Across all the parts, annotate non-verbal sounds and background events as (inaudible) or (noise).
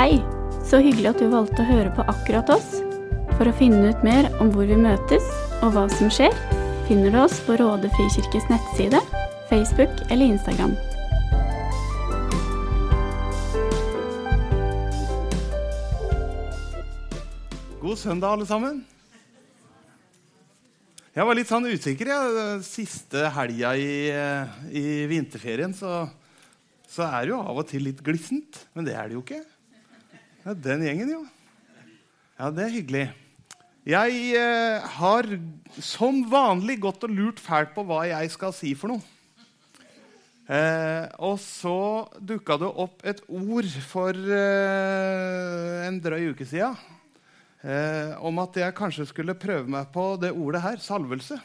Hei, så hyggelig at du valgte å høre på akkurat oss. For å finne ut mer om hvor vi møtes og hva som skjer, finner du oss på Råde frikirkes nettside, Facebook eller Instagram. God søndag, alle sammen. Jeg var litt sånn usikker. Ja. Siste helga i, eh, i vinterferien så, så er det jo av og til litt glissent. Men det er det jo ikke. Ja, den gjengen, jo. Ja, det er hyggelig. Jeg eh, har som vanlig gått og lurt fælt på hva jeg skal si for noe. Eh, og så dukka det opp et ord for eh, en drøy uke sia eh, om at jeg kanskje skulle prøve meg på det ordet her salvelse.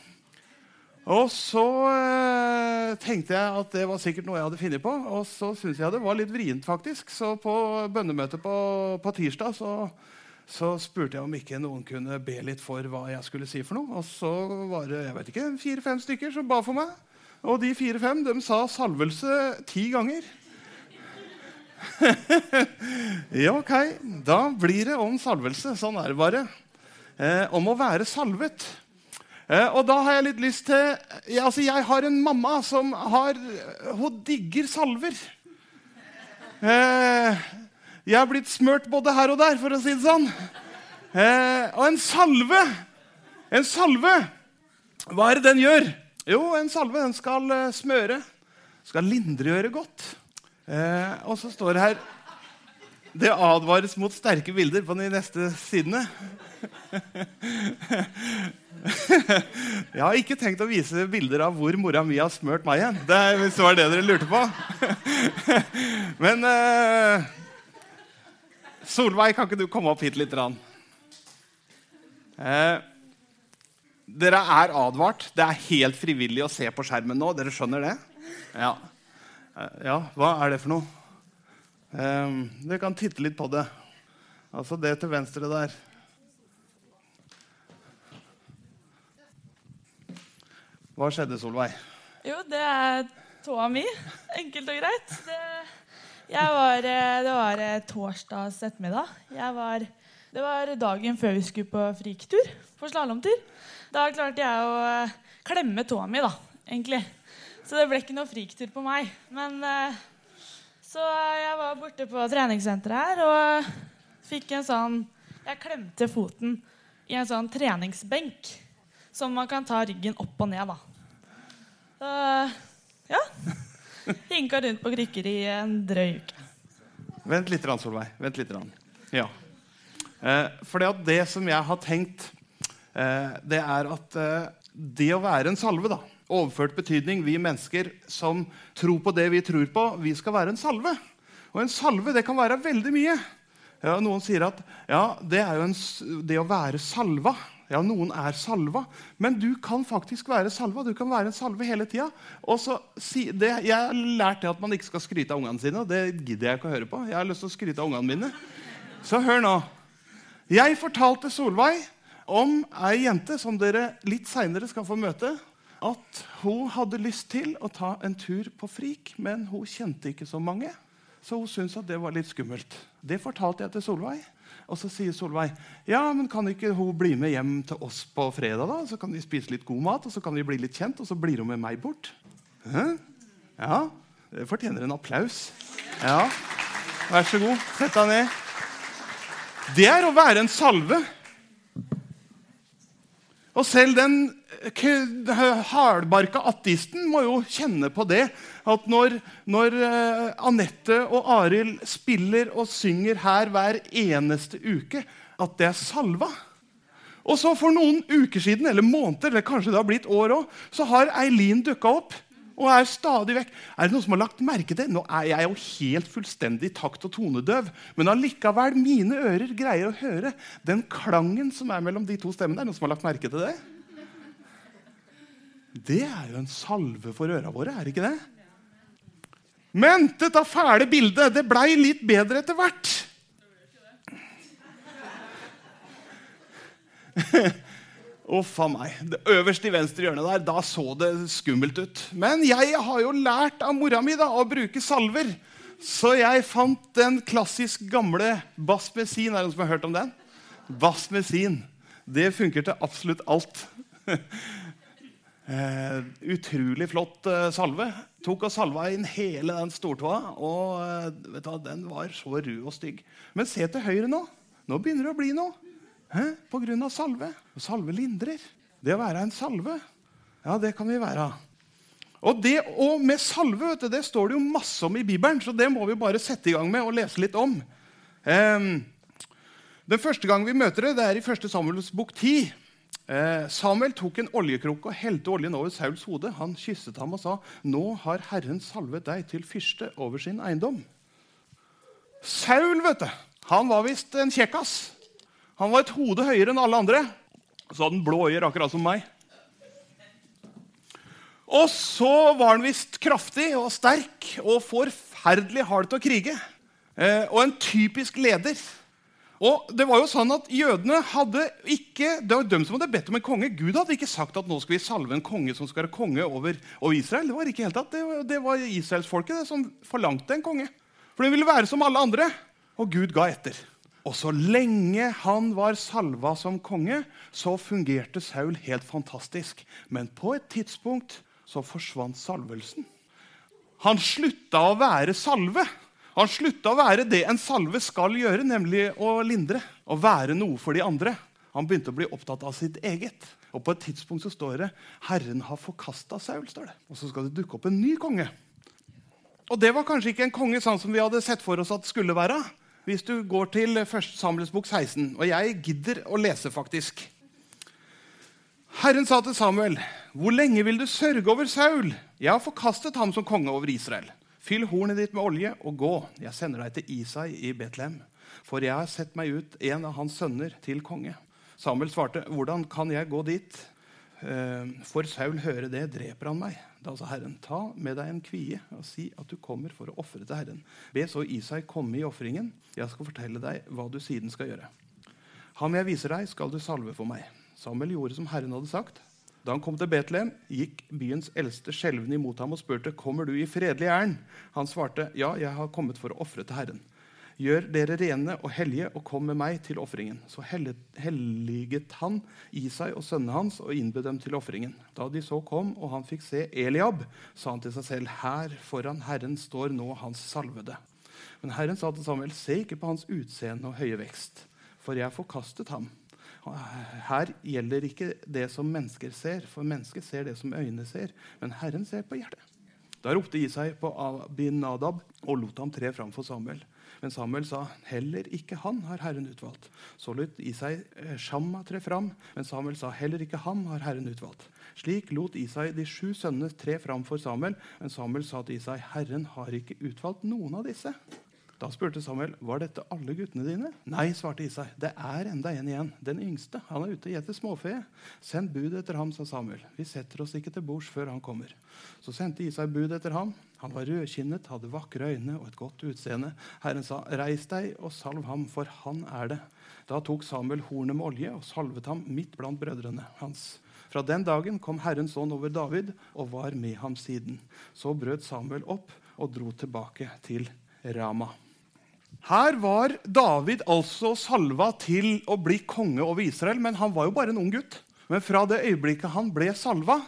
Og så eh, tenkte jeg at det var sikkert noe jeg hadde funnet på. Og så syntes jeg det var litt vrient, faktisk. Så på bønnemøtet på, på tirsdag så, så, spurte jeg om ikke noen kunne be litt for hva jeg skulle si for noe. Og så var det jeg vet ikke, fire-fem stykker som ba for meg. Og de fire-fem de sa salvelse ti ganger. (laughs) ja, ok. Da blir det om salvelse. Sånn er det bare. Eh, om å være salvet. Eh, og da har jeg litt lyst til altså Jeg har en mamma som har Hun digger salver. Eh, jeg har blitt smørt både her og der, for å si det sånn. Eh, og en salve En salve, hva er det den gjør? Jo, en salve den skal smøre. Skal lindregjøre godt. Og så står det her Det advares mot sterke bilder på de neste sidene. Jeg har ikke tenkt å vise bilder av hvor mora mi har smørt meg igjen. Det, er, hvis det var det dere lurte på. Men uh, Solveig, kan ikke du komme opp hit litt? Eh, dere er advart. Det er helt frivillig å se på skjermen nå. Dere skjønner det? Ja. Eh, ja, hva er det for noe? Eh, dere kan titte litt på det. Altså det til venstre der. Hva skjedde, Solveig? Jo, det er tåa mi. Enkelt og greit. Det, var, eh, det var eh, torsdags ettermiddag. Var, det var dagen før vi skulle på friktur, på slalåmtur. Da klarte jeg å eh, klemme tåa mi, da, egentlig. Så det ble ikke noe friktur på meg. Men så jeg var borte på treningssenteret her og fikk en sånn Jeg klemte foten i en sånn treningsbenk som man kan ta ryggen opp og ned, da. Så ja. Hinka rundt på krykker i en drøy uke. Vent litt, Solveig. Vent litt. Ja. Eh, for det, som jeg har tenkt, eh, det er at eh, det å være en salve da, Overført betydning. Vi mennesker som tror på det vi tror på, vi skal være en salve. Og en salve det kan være veldig mye. Ja, noen sier at ja, det er jo en, det å være salva ja, noen er salva, men du kan faktisk være salva. Du kan være en salve hele tida. Si, jeg har lært det at man ikke skal skryte av ungene sine. og Det gidder jeg ikke å høre på. Jeg har lyst til å skryte av ungene mine. Så hør nå. Jeg fortalte Solveig om ei jente som dere litt seinere skal få møte. At hun hadde lyst til å ta en tur på Frik, men hun kjente ikke så mange. Så hun syntes at det var litt skummelt. Det fortalte jeg til Solveig. Og så sier Solveig ja, men kan ikke hun bli med hjem til oss på fredag. da? Så kan vi spise litt god mat, og så kan vi bli litt kjent, og så blir hun med meg bort. Hæ? Ja, det fortjener en applaus. Ja, Vær så god. Sett deg ned. Det er å være en salve. Og selv den hardbarka ateisten må jo kjenne på det. At når, når uh, Anette og Arild spiller og synger her hver eneste uke, at det er salva. Og så For noen uker siden, eller måneder, eller kanskje det har blitt år òg, så har Eileen dukka opp og er stadig vekk. Er det noen som har lagt merke til Nå er jeg jo helt fullstendig takt- og tonedøv, men allikevel, mine ører greier å høre den klangen som er mellom de to stemmene. Er det noen som har lagt merke til det? Det er jo en salve for øra våre, er det ikke det? Men dette fæle bildet det blei litt bedre etter hvert. Uff a meg. Det øverste i venstre hjørne der, da så det skummelt ut. Men jeg har jo lært av mora mi da, å bruke salver. Så jeg fant den klassisk gamle Basmesin. Er det noen som har hørt om den? Basmesin. Det funker til absolutt alt. uh, (laughs) utrolig flott uh, salve. Tok og salva inn hele den stortåa. Og uh, vet du, den var så rød og stygg. Men se til høyre nå. Nå begynner det å bli noe. Hæ? På grunn av salve. Salve lindrer. Det å være en salve, ja, det kan vi være. Og, det, og med salve vet du, det står det jo masse om i Bibelen, så det må vi bare sette i gang med og lese litt om. Um, den første gang vi møter det, det er i 1. Samuels bok 10. Eh, Samuel tok en oljekrukke og helte oljen over Sauls hode. Han kysset ham og sa, 'Nå har Herren salvet deg til fyrste over sin eiendom.' Saul vet du, han var visst en kjekkas. Han var et hode høyere enn alle andre. Så hadde han blå øyer, akkurat som meg. Og så var han visst kraftig og sterk og forferdelig hard til å krige. Eh, og en typisk leder. Og det var jo sånn at Jødene hadde ikke, det var dem som hadde bedt om en konge. Gud hadde ikke sagt at nå skal vi salve en konge som skal være konge over, over Israel. Det var ikke helt tatt. Det, var, det var israelsfolket som forlangte en konge. For den ville være som alle andre. Og Gud ga etter. Og så lenge han var salva som konge, så fungerte Saul helt fantastisk. Men på et tidspunkt så forsvant salvelsen. Han slutta å være salve. Han slutta å være det en salve skal gjøre, nemlig å lindre. Å være noe for de andre. Han begynte å bli opptatt av sitt eget. Og På et tidspunkt så står det 'Herren har forkasta Saul'. står det. Og så skal det dukke opp en ny konge. Og det var kanskje ikke en konge sånn som vi hadde sett for oss at skulle være hvis du går til 1. Samuels bok 16. Og jeg gidder å lese, faktisk. Herren sa til Samuel, 'Hvor lenge vil du sørge over Saul?' 'Jeg har forkastet ham som konge over Israel.' 'Fyll hornet ditt med olje og gå. Jeg sender deg til Isai i Betlehem.' 'For jeg har sett meg ut en av hans sønner til konge.' Samuel svarte, 'Hvordan kan jeg gå dit?' Eh, for Saul hører det, dreper han meg. Da sa Herren, ta med deg en kvie og si at du kommer for å ofre til Herren. Be så Isai komme i ofringen. Jeg skal fortelle deg hva du siden skal gjøre. Ham jeg viser deg, skal du salve for meg. Samuel gjorde som Herren hadde sagt. Da han kom til Betlehem, gikk byens eldste skjelvende imot ham og spurte, kommer du i fredelig ærend. Han svarte, ja, jeg har kommet for å ofre til Herren. Gjør dere rene og hellige og kom med meg til ofringen. Så helliget han Isai og sønnene hans og innbød dem til ofringen. Da de så kom, og han fikk se Eliab, sa han til seg selv, her foran Herren står nå hans salvede. Men Herren sa til Samuel, se ikke på hans utseende og høye vekst, for jeg forkastet ham. Her gjelder ikke det som mennesker ser, for mennesker ser det som øynene ser, men Herren ser på hjertet. Da ropte Isai på Abinadab og lot ham tre framfor Samuel. Men Samuel sa, 'Heller ikke han har Herren utvalgt.' Så lot Isai eh, Shamma tre fram, men Samuel sa, 'Heller ikke ham har Herren utvalgt.' Slik lot Isai de sju sønnene tre fram for Samuel, men Samuel sa til Isai, 'Herren har ikke utvalgt noen av disse.' Da spurte Samuel, 'Var dette alle guttene dine?' 'Nei', svarte Isai. 'Det er enda en igjen. Den yngste. Han er ute og gjeter småfe.' 'Send bud etter ham', sa Samuel. 'Vi setter oss ikke til bords før han kommer.' Så sendte Isai bud etter ham. Han var rødkinnet, hadde vakre øyne og et godt utseende. Herren sa, 'Reis deg og salv ham, for han er det.' Da tok Samuel hornet med olje og salvet ham midt blant brødrene hans. Fra den dagen kom Herrens ånd over David og var med ham siden. Så brøt Samuel opp og dro tilbake til Rama. Her var David altså salva til å bli konge over Israel, men han var jo bare en ung gutt. Men fra det øyeblikket han ble salva,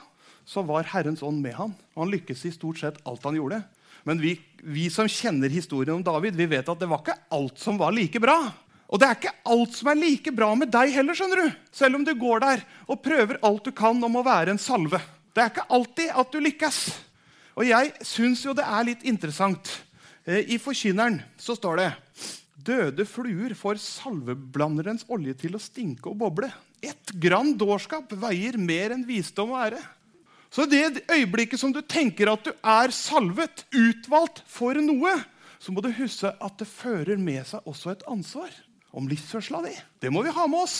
så var Herrens ånd med han. Og han lykkes i stort sett alt han gjorde. Men vi, vi, som kjenner historien om David, vi vet at det var ikke alt som var like bra. Og det er ikke alt som er like bra med deg heller, skjønner du. Selv om du går der og prøver alt du kan om å være en salve. Det er ikke alltid at du lykkes. Og jeg syns jo det er litt interessant. Eh, I Forkynneren så står det Døde fluer får salveblanderens olje til å stinke og boble. Ett grann dårskap veier mer enn visdom og ære. Så det øyeblikket som du tenker at du er salvet, utvalgt for noe, så må du huske at det fører med seg også et ansvar om livsførselen di. Det må vi ha med oss.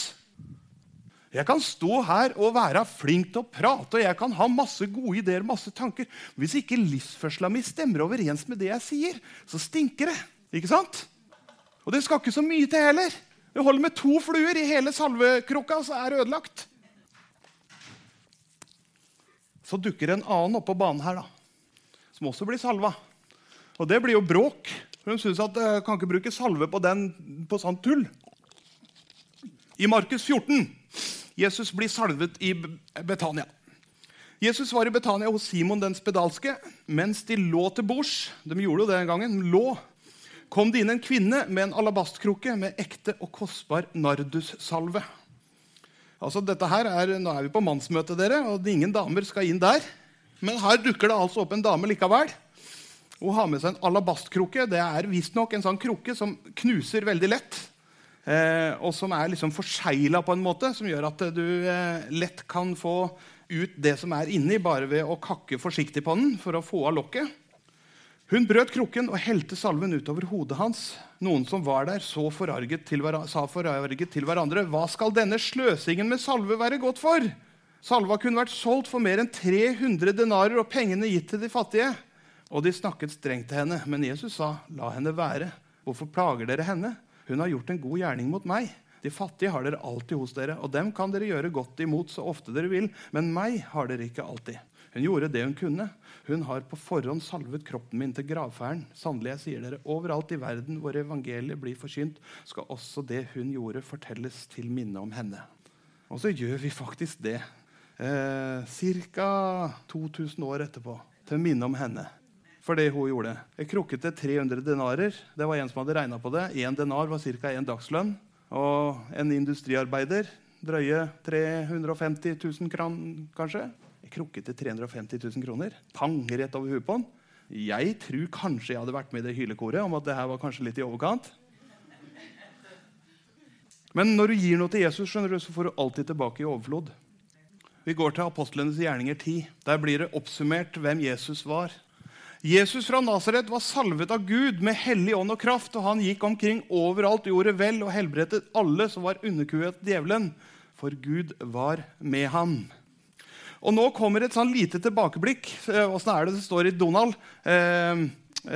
Jeg kan stå her og være flink til å prate og jeg kan ha masse gode ideer masse tanker. Hvis ikke livsførselen min stemmer overens med det jeg sier, så stinker det. Ikke sant? Og det skal ikke så mye til heller. Det holder med to fluer i hele salvekrukka, så er det ødelagt. Så dukker en annen opp på banen her, da, som også blir salva. Og det blir jo bråk. For de syns at jeg kan ikke bruke salve på den på sånt tull. I Markus 14 Jesus blir salvet i Betania. Jesus var i Betania hos Simon den spedalske. Mens de lå til bords, de gjorde jo det den gangen, lå, kom det inn en kvinne med en alabastkrukke med ekte og kostbar nardussalve. Altså, dette her er, Nå er vi på mannsmøte, dere, og ingen damer skal inn der. Men her dukker det altså opp en dame likevel. Hun har med seg en alabastkrukke. Det er visstnok en sånn krukke som knuser veldig lett. Eh, og som er liksom forsegla på en måte, som gjør at du eh, lett kan få ut det som er inni, bare ved å kakke forsiktig på den for å få av lokket. Hun brøt krukken og helte salven utover hodet hans. Noen som var der, forarget sa forarget til hverandre.: Hva skal denne sløsingen med salve være godt for? Salva kunne vært solgt for mer enn 300 denarer og pengene gitt til de fattige. Og de snakket strengt til henne, men Jesus sa, 'La henne være. Hvorfor plager dere henne? Hun har gjort en god gjerning mot meg.' De fattige har dere alltid hos dere, og dem kan dere gjøre godt imot så ofte dere vil, men meg har dere ikke alltid. Hun gjorde det hun kunne. Hun har på forhånd salvet kroppen min til gravferden. Sannelig, jeg sier dere, overalt i verden hvor evangeliet blir forkynt, skal også det hun gjorde, fortelles til minne om henne. Og så gjør vi faktisk det eh, ca. 2000 år etterpå, til minne om henne. For det hun gjorde. Jeg krukket til 300 denarer. Det var en som hadde regna på det. Én denar var ca. én dagslønn. Og en industriarbeider drøye 350 000 kran, kanskje. Jeg krukket til 350 000 kroner. Pang, rett over huet på han. Jeg tror kanskje jeg hadde vært med i det hylekoret om at det her var kanskje litt i overkant. Men når du gir noe til Jesus, skjønner du, så får du alltid tilbake i overflod. Vi går til apostlenes gjerninger 10. Der blir det oppsummert hvem Jesus var. Jesus fra Nasaret var salvet av Gud med hellig ånd og kraft, og han gikk omkring overalt, gjorde vel og helbredet alle som var underkuet djevelen, for Gud var med ham. Og Nå kommer et sånn lite tilbakeblikk. Eh, åssen er det det står i Donald? Eh,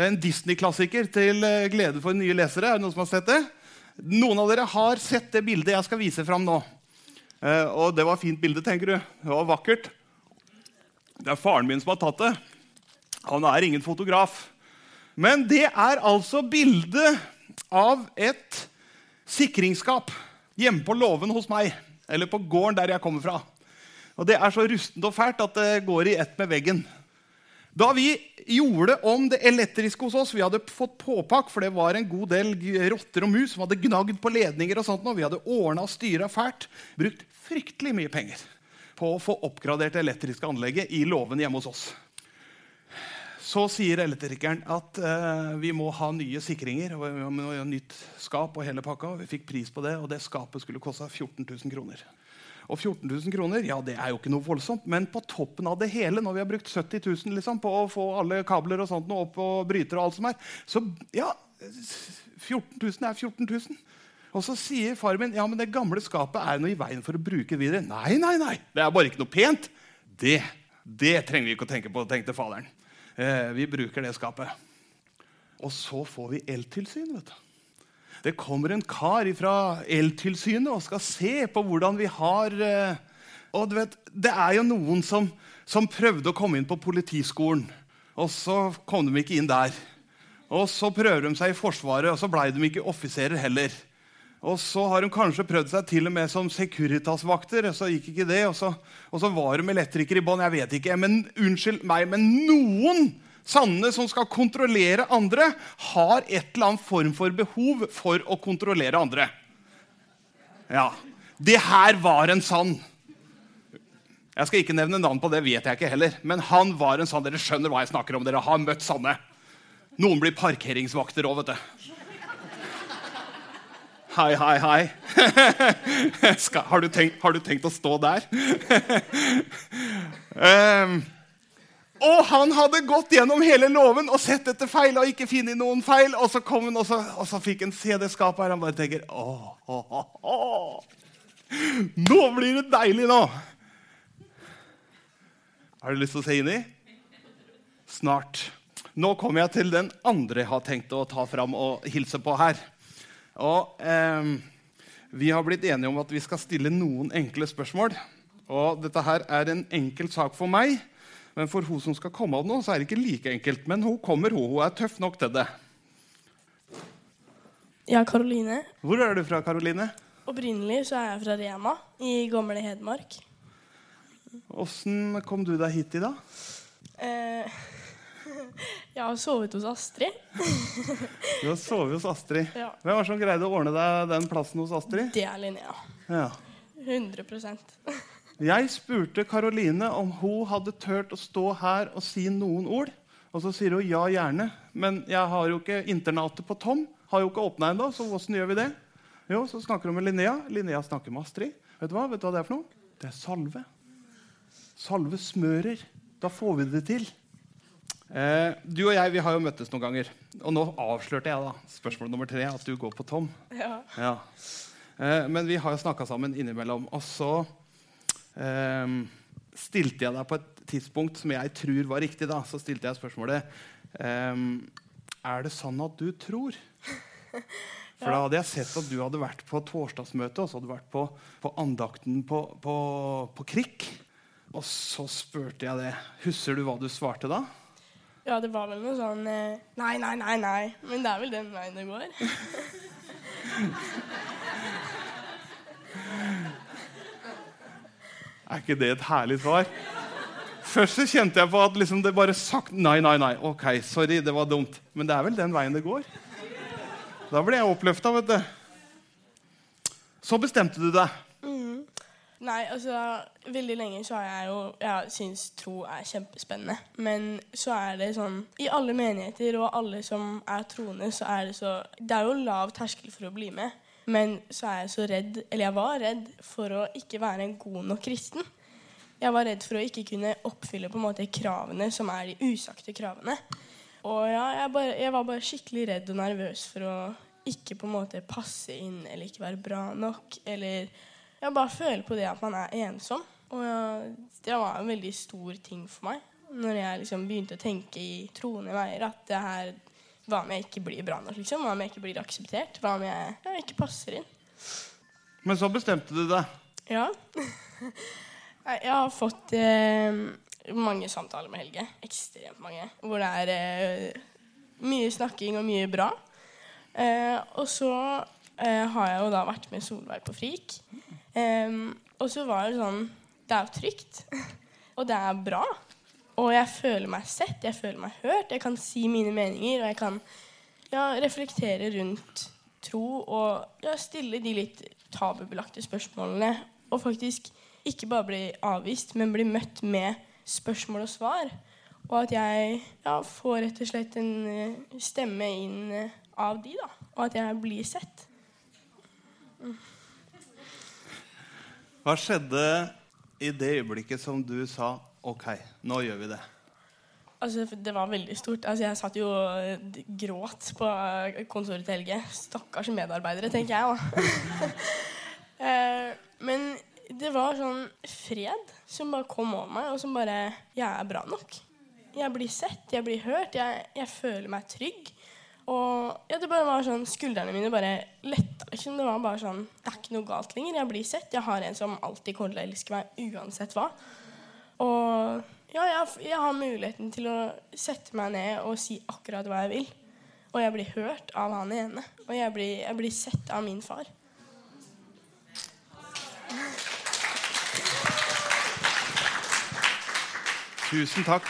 en Disney-klassiker til eh, glede for nye lesere. Er det noen som har sett det? Noen av dere har sett det bildet jeg skal vise fram nå. Eh, og det var fint bilde, tenker du. Det var vakkert. Det er faren min som har tatt det. Han er ingen fotograf. Men det er altså bildet av et sikringsskap hjemme på låven hos meg. Eller på gården der jeg kommer fra. Og Det er så rustent og fælt at det går i ett med veggen. Da vi gjorde om det elektriske hos oss Vi hadde fått påpakk, for det var en god del rotter og mus som hadde gnagd på ledninger. og sånt, og Vi hadde ordna og styra fælt. Brukt fryktelig mye penger på å få oppgradert det elektriske anlegget i låven hjemme hos oss. Så sier elektrikeren at eh, vi må ha nye sikringer og vi må ha nytt skap. og hele pakka. Vi fikk pris på det, og det skapet skulle kosta 14 000 kroner. Og 14 000 kroner ja, det er jo ikke noe voldsomt, men på toppen av det hele, når vi har brukt 70 000 liksom, på å få alle kabler og sånt opp og brytere og alt som er, så ja 14 000 er 14 000. Og så sier far min ja, men det gamle skapet er noe i veien for å bruke det videre. Nei, nei, nei, det er bare ikke noe pent. Det, det trenger vi ikke å tenke på, tenkte faderen. Eh, vi bruker det skapet. Og så får vi eltilsyn. vet du. Det kommer en kar fra Eltilsynet og skal se på hvordan vi har eh, Og vet, Det er jo noen som, som prøvde å komme inn på Politiskolen, og så kom de ikke inn der. Og så prøver de seg i Forsvaret, og så ble de ikke offiserer heller. Og så har hun kanskje prøvd seg til og med som Securitas-vakter. så gikk ikke det, og så, og så var de elektriker i bånn. Jeg vet ikke. Men unnskyld meg, men noen sanne som skal kontrollere andre, har et eller annet form for behov for å kontrollere andre. Ja. Det her var en sann. Jeg skal ikke nevne navn på det, vet jeg ikke heller. Men han var en sann. Dere skjønner hva jeg snakker om. Dere har møtt sanne. Noen blir parkeringsvakter òg, vet du. Hei, hei, hei. (laughs) Skal, har, du tenkt, har, du tenkt, å stå der? um, (laughs) og han hadde gått gjennom hele loven og sett etter feil og ikke funnet noen feil. Og så kom han, og så, og så fikk han se det skapet her. Han bare tenker åh, åh, åh, Nå blir det deilig, nå! Har du lyst til å se inn i? Snart. Nå kommer jeg til den andre jeg har tenkt å ta fram og hilse på her. Og eh, Vi har blitt enige om at vi skal stille noen enkle spørsmål. Og dette her er en enkel sak for meg. Men for hun som skal komme av nå, så er det ikke like enkelt. Men hun kommer, hun. Hun er tøff nok til det. Ja, Karoline. Hvor er du fra, Karoline? Opprinnelig så er jeg fra Rema i gamle Hedmark. Åssen kom du deg hit i dag? Eh, (laughs) jeg har sovet hos Astrid. Du har sovet hos Astrid. Ja. Hvem var det som greide å ordne deg den plassen hos Astrid? Det er Linnea. Ja. 100% Jeg spurte Karoline om hun hadde turt å stå her og si noen ord. Og så sier hun ja, gjerne. Men jeg har jo ikke internatet på Tom. Har jo ikke åpna ennå, så åssen gjør vi det? Jo, så snakker hun med Linnea. Linnea snakker med Astrid. Vet du hva Vet du hva det er for noe? Det er salve. Salve smører. Da får vi det til. Eh, du og jeg vi har jo møttes noen ganger. Og nå avslørte jeg da, spørsmål nummer tre at du går på Tom. Ja. Ja. Eh, men vi har jo snakka sammen innimellom. Og så eh, stilte jeg deg på et tidspunkt som jeg tror var riktig. da, Så stilte jeg spørsmålet eh, Er det sånn at du tror? (laughs) For da hadde jeg sett at du hadde vært på torsdagsmøte og så hadde du vært på, på andakten på, på, på Krikk. Og så spurte jeg det. Husker du hva du svarte da? Ja, det var vel noe sånn eh, Nei, nei, nei, nei. Men det er vel den veien det går. Er ikke det et herlig svar? Først så kjente jeg på at liksom det bare sagt nei, nei, nei. Ok, sorry, det var dumt. Men det er vel den veien det går. Da ble jeg oppløfta, vet du. Så bestemte du deg. Nei, altså Veldig lenge så har jeg jo Jeg syns tro er kjempespennende. Men så er det sånn I alle menigheter og alle som er troende, så er det så Det er jo lav terskel for å bli med. Men så er jeg så redd Eller jeg var redd for å ikke være en god nok kristen. Jeg var redd for å ikke kunne oppfylle på en måte kravene som er de usagte kravene. Og ja, jeg, bare, jeg var bare skikkelig redd og nervøs for å ikke på en måte passe inn eller ikke være bra nok. Eller jeg bare føler på det at man er ensom. Og jeg, det var en veldig stor ting for meg når jeg liksom begynte å tenke i troende veier at det her Hva om jeg ikke blir bra nok? liksom? Hva om jeg ikke blir akseptert? Hva om jeg, jeg ikke passer inn? Men så bestemte du deg. Ja. (laughs) Jeg har fått eh, mange samtaler med Helge. Ekstremt mange. Hvor det er eh, mye snakking og mye bra. Eh, og så eh, har jeg jo da vært med Solveig på Frik. Eh, og så var det sånn Det er jo trygt. og det er bra. Og jeg føler meg sett, jeg føler meg hørt. Jeg kan si mine meninger, og jeg kan ja, reflektere rundt tro og ja, stille de litt tabubelagte spørsmålene. Og faktisk ikke bare bli avvist, men bli møtt med spørsmål og svar. Og at jeg ja, får rett og slett en eh, stemme inn eh, av de, da. Og at jeg blir sett. Hva skjedde i det øyeblikket som du sa OK, nå gjør vi det? Altså, Det var veldig stort. Altså, Jeg satt jo og gråt på eh, kontoret til Helge. Stakkars medarbeidere, tenker jeg. da. (laughs) Eh, Men det var sånn fred som bare kom over meg, og som bare Jeg er bra nok. Jeg blir sett, jeg blir hørt, jeg, jeg føler meg trygg. Og ja, det bare var sånn Skuldrene mine bare letta. Liksom. Det var bare sånn Det er ikke noe galt lenger. Jeg blir sett. Jeg har en som alltid kommer til å elske meg uansett hva. Og ja, jeg, jeg har muligheten til å sette meg ned og si akkurat hva jeg vil. Og jeg blir hørt av han ene. Og jeg blir, jeg blir sett av min far. Tusen takk.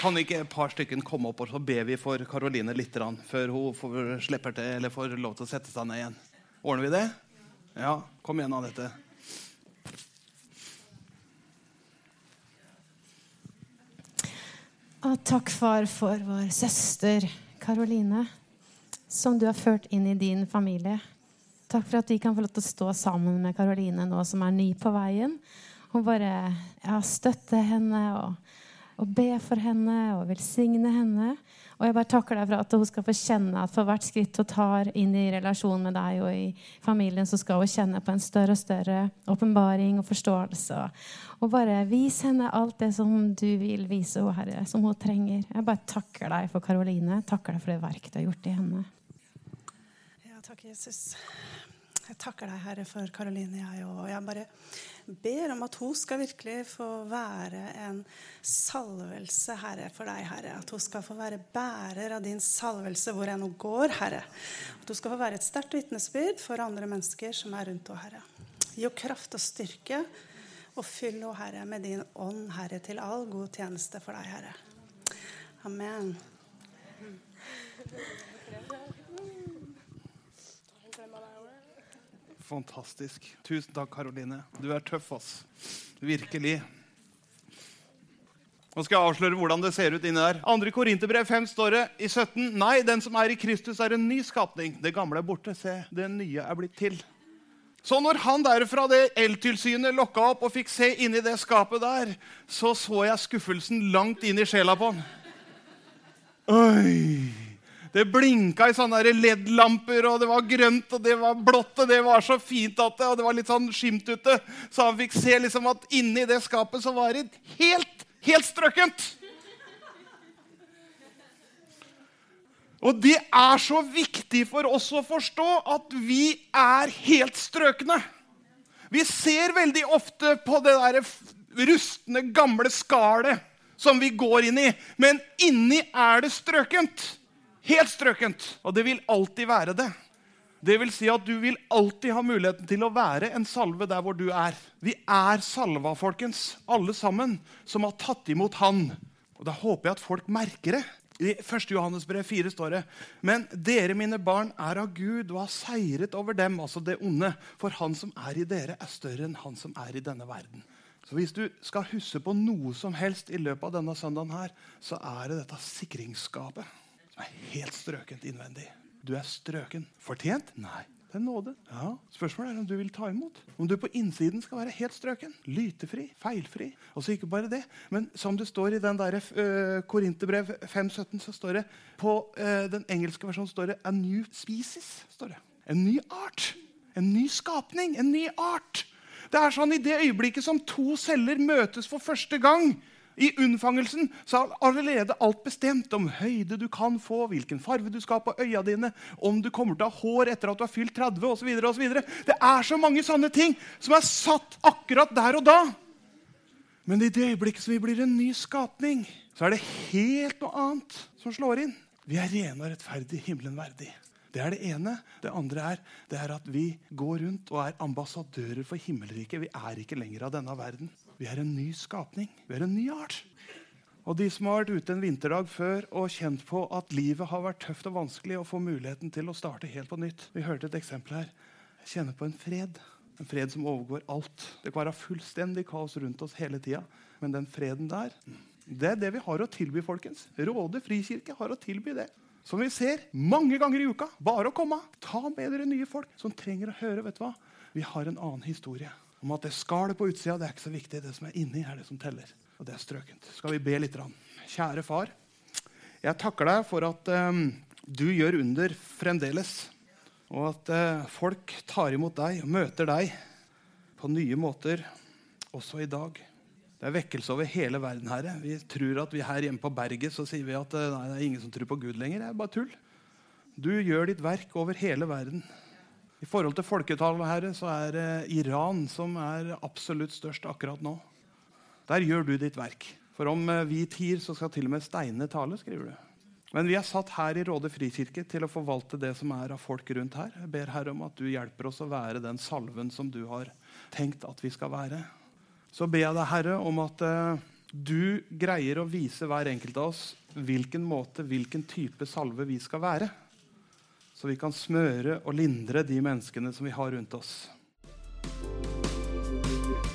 Kan ikke et par stykker komme opp og så ber vi for Karoline litt før hun får, slipper til, eller får lov til å sette seg ned igjen? Ordner vi det? Ja, kom igjen, Anette. Og takk, far, for vår søster Karoline, som du har ført inn i din familie. Takk for at vi kan få lov til å stå sammen med Karoline nå som er ny på veien. Og bare ja, støtte henne og, og be for henne og velsigne henne. Og jeg bare takker deg for at hun skal få kjenne at for hvert skritt hun tar inn i relasjon med deg og i familien, så skal hun kjenne på en større og større åpenbaring og forståelse. Og bare vis henne alt det som du vil vise henne, Herre, som hun trenger. Jeg bare takker deg for Karoline. Takker deg for det verket du har gjort i henne. Ja, takk, Jesus. Jeg takker deg, Herre, for Karoline, jeg. Jeg bare ber om at hun skal virkelig få være en salvelse, Herre, for deg, Herre. At hun skal få være bærer av din salvelse hvor enn hun går, Herre. At hun skal få være et sterkt vitnesbyrd for andre mennesker som er rundt henne, Herre. Gi henne kraft og styrke, og fyll henne, Herre, med din ånd, Herre, til all god tjeneste for deg, Herre. Amen. Fantastisk. Tusen takk, Karoline. Du er tøff, ass. Virkelig. Nå skal jeg avsløre hvordan det ser ut inni der. 2. Korinterbrev 5 står det i 17. Nei, den som er i Kristus, er en ny skapning. Det gamle er borte. Se, det nye er blitt til. Så når han derfra det eltilsynet lokka opp og fikk se inni det skapet der, så så jeg skuffelsen langt inn i sjela på han. Oi! Det blinka i sånne LED-lamper, og det var grønt og det var blått. og Det var så fint at det, og det var litt sånn skimt ute. Så han fikk se liksom at inni det skapet så var det helt, helt strøkent. Og det er så viktig for oss å forstå at vi er helt strøkne. Vi ser veldig ofte på det der rustne, gamle skallet som vi går inn i, men inni er det strøkent. Helt strøkent. Og det vil alltid være det. Det vil si at du vil alltid ha muligheten til å være en salve der hvor du er. Vi er salva, folkens, alle sammen, som har tatt imot Han. Og Da håper jeg at folk merker det. I 1. Johannes brev 4 står det Men dere, mine barn, er av Gud og har seiret over dem, altså det onde. For han som er i dere, er større enn han som er i denne verden. Så hvis du skal huske på noe som helst i løpet av denne søndagen, her, så er det dette sikringsskapet som er helt strøkent innvendig. Du er strøken. Fortjent? Nei. Det er nåde. Ja. Spørsmålet er om du vil ta imot. Om du på innsiden skal være helt strøken. Lytefri, feilfri. Og så ikke bare det, men som det står i den der, uh, Korinterbrev 5.17, så står det på uh, den engelske versjonen står det 'a new species'. står det. En ny art. En ny skapning. En ny art. Det er sånn I det øyeblikket som to celler møtes for første gang, i unnfangelsen så er allerede alt bestemt om høyde du kan få, hvilken farve du skal ha på øya dine, om du kommer til å ha hår etter at du har fylt 30 osv. Det er så mange sånne ting som er satt akkurat der og da. Men i det øyeblikket som vi blir en ny skapning, så er det helt noe annet som slår inn. Vi er rene og rettferdige, himmelen verdig. Det er det ene. Det andre er, det er at vi går rundt og er ambassadører for himmelriket. Vi er ikke lenger av denne verden. Vi er en ny skapning. Vi er en ny art. Og de som har vært ute en vinterdag før og kjent på at livet har vært tøft og vanskelig, og får muligheten til å starte helt på nytt. Vi hørte et eksempel her. Jeg kjenner på en fred. En fred som overgår alt. Det kan være fullstendig kaos rundt oss hele tida, men den freden der, det er det vi har å tilby, folkens. Råde frikirke har å tilby det. Som vi ser mange ganger i uka. Bare å komme. Ta med dere nye folk som trenger å høre. vet du hva? Vi har en annen historie om at det skallet på utsida det er ikke så viktig. Det som er inni, er det som teller. Og det er strøkent. Skal vi be litt? Rann? Kjære far. Jeg takker deg for at um, du gjør under fremdeles. Og at uh, folk tar imot deg og møter deg på nye måter også i dag. Det er vekkelse over hele verden. Herre. Vi tror at vi her hjemme på berget så sier vi at uh, nei, det er ingen som tror på Gud lenger. Det er bare tull. Du gjør ditt verk over hele verden. I forhold til folketallet herre, så er det Iran som er absolutt størst akkurat nå. Der gjør du ditt verk. For om eh, vi tier, så skal til og med steinene tale. skriver du. Men vi er satt her i Råde frikirke til å forvalte det som er av folk rundt her. Jeg ber Herre om at du hjelper oss å være den salven som du har tenkt at vi skal være. Så ber jeg deg, Herre, om at uh, du greier å vise hver enkelt av oss hvilken måte, hvilken type salve vi skal være så vi kan smøre og lindre de menneskene som vi har rundt oss.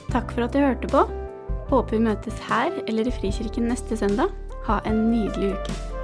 Takk for at du hørte på. Håper vi møtes her eller i Frikirken neste søndag. Ha en nydelig uke.